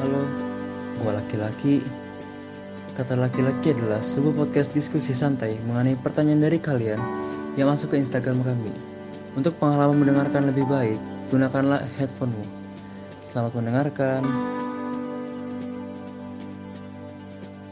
Halo, gua laki-laki. Kata laki-laki adalah sebuah podcast diskusi santai mengenai pertanyaan dari kalian yang masuk ke Instagram kami. Untuk pengalaman mendengarkan lebih baik, gunakanlah headphonemu. Selamat mendengarkan.